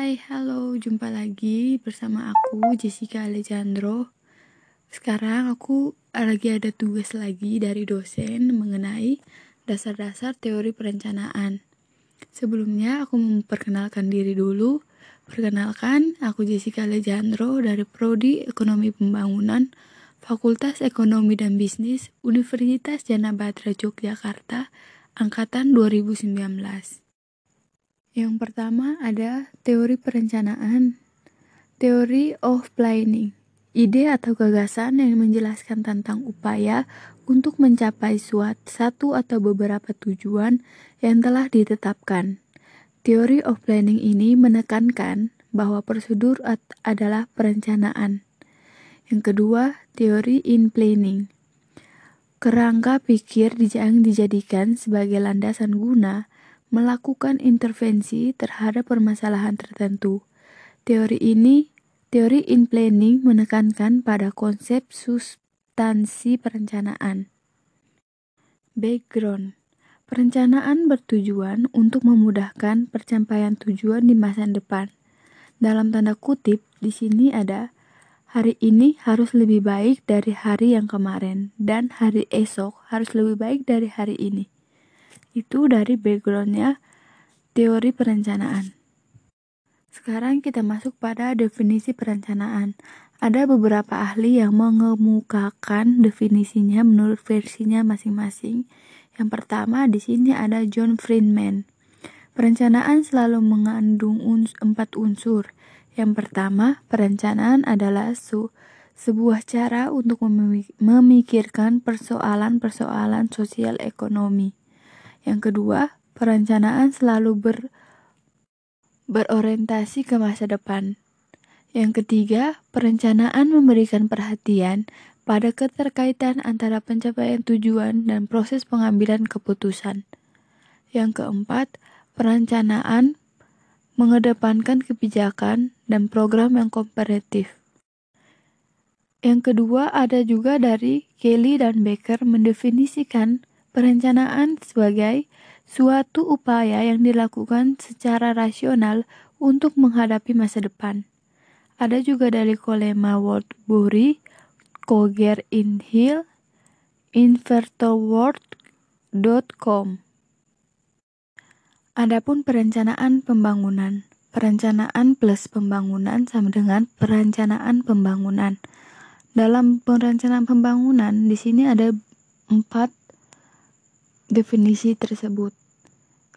Hai, halo, jumpa lagi bersama aku Jessica Alejandro. Sekarang aku lagi ada tugas lagi dari dosen mengenai dasar-dasar teori perencanaan. Sebelumnya aku memperkenalkan diri dulu. Perkenalkan, aku Jessica Alejandro dari Prodi Ekonomi Pembangunan Fakultas Ekonomi dan Bisnis Universitas Jana Batra Yogyakarta angkatan 2019. Yang pertama ada teori perencanaan, teori of planning, ide atau gagasan yang menjelaskan tentang upaya untuk mencapai suatu satu atau beberapa tujuan yang telah ditetapkan. Teori of planning ini menekankan bahwa prosedur adalah perencanaan. Yang kedua, teori in planning. Kerangka pikir yang dijadikan sebagai landasan guna melakukan intervensi terhadap permasalahan tertentu. Teori ini, teori in planning menekankan pada konsep substansi perencanaan. Background Perencanaan bertujuan untuk memudahkan pencapaian tujuan di masa depan. Dalam tanda kutip, di sini ada hari ini harus lebih baik dari hari yang kemarin, dan hari esok harus lebih baik dari hari ini. Itu dari backgroundnya teori perencanaan. Sekarang kita masuk pada definisi perencanaan. Ada beberapa ahli yang mengemukakan definisinya menurut versinya masing-masing. Yang pertama di sini ada John Friedman. Perencanaan selalu mengandung uns empat unsur. Yang pertama, perencanaan adalah su sebuah cara untuk memikirkan persoalan-persoalan sosial ekonomi. Yang kedua, perencanaan selalu ber, berorientasi ke masa depan. Yang ketiga, perencanaan memberikan perhatian pada keterkaitan antara pencapaian tujuan dan proses pengambilan keputusan. Yang keempat, perencanaan mengedepankan kebijakan dan program yang kompetitif. Yang kedua ada juga dari Kelly dan Baker mendefinisikan Perencanaan sebagai suatu upaya yang dilakukan secara rasional untuk menghadapi masa depan. Ada juga dari Kolema Wordbury, Koger Inhill, Invertoword.com. Adapun perencanaan pembangunan. Perencanaan plus pembangunan sama dengan perencanaan pembangunan. Dalam perencanaan pembangunan di sini ada empat definisi tersebut.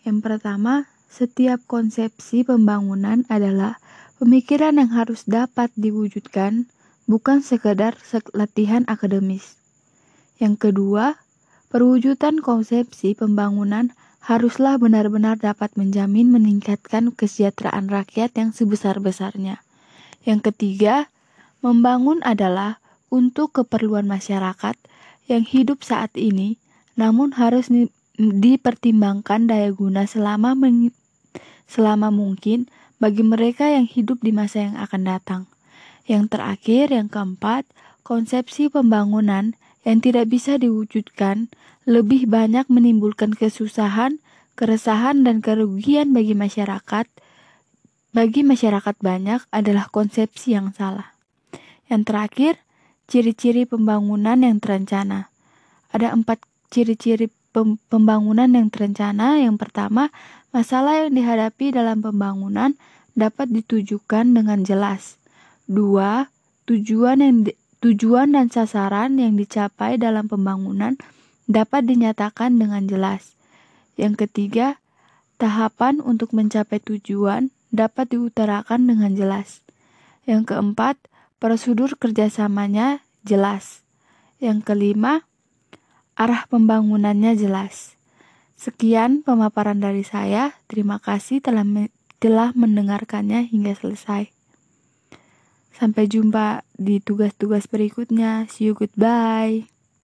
Yang pertama, setiap konsepsi pembangunan adalah pemikiran yang harus dapat diwujudkan, bukan sekedar latihan akademis. Yang kedua, perwujudan konsepsi pembangunan haruslah benar-benar dapat menjamin meningkatkan kesejahteraan rakyat yang sebesar-besarnya. Yang ketiga, membangun adalah untuk keperluan masyarakat yang hidup saat ini namun harus dipertimbangkan daya guna selama selama mungkin bagi mereka yang hidup di masa yang akan datang. Yang terakhir, yang keempat, konsepsi pembangunan yang tidak bisa diwujudkan lebih banyak menimbulkan kesusahan, keresahan, dan kerugian bagi masyarakat. Bagi masyarakat banyak adalah konsepsi yang salah. Yang terakhir, ciri-ciri pembangunan yang terencana. Ada empat ciri-ciri pembangunan yang terencana yang pertama, masalah yang dihadapi dalam pembangunan dapat ditujukan dengan jelas. Dua, tujuan yang di, tujuan dan sasaran yang dicapai dalam pembangunan dapat dinyatakan dengan jelas. Yang ketiga, tahapan untuk mencapai tujuan dapat diutarakan dengan jelas. Yang keempat, prosedur kerjasamanya jelas. Yang kelima, arah pembangunannya jelas. Sekian pemaparan dari saya. Terima kasih telah telah mendengarkannya hingga selesai. Sampai jumpa di tugas-tugas berikutnya. See you goodbye.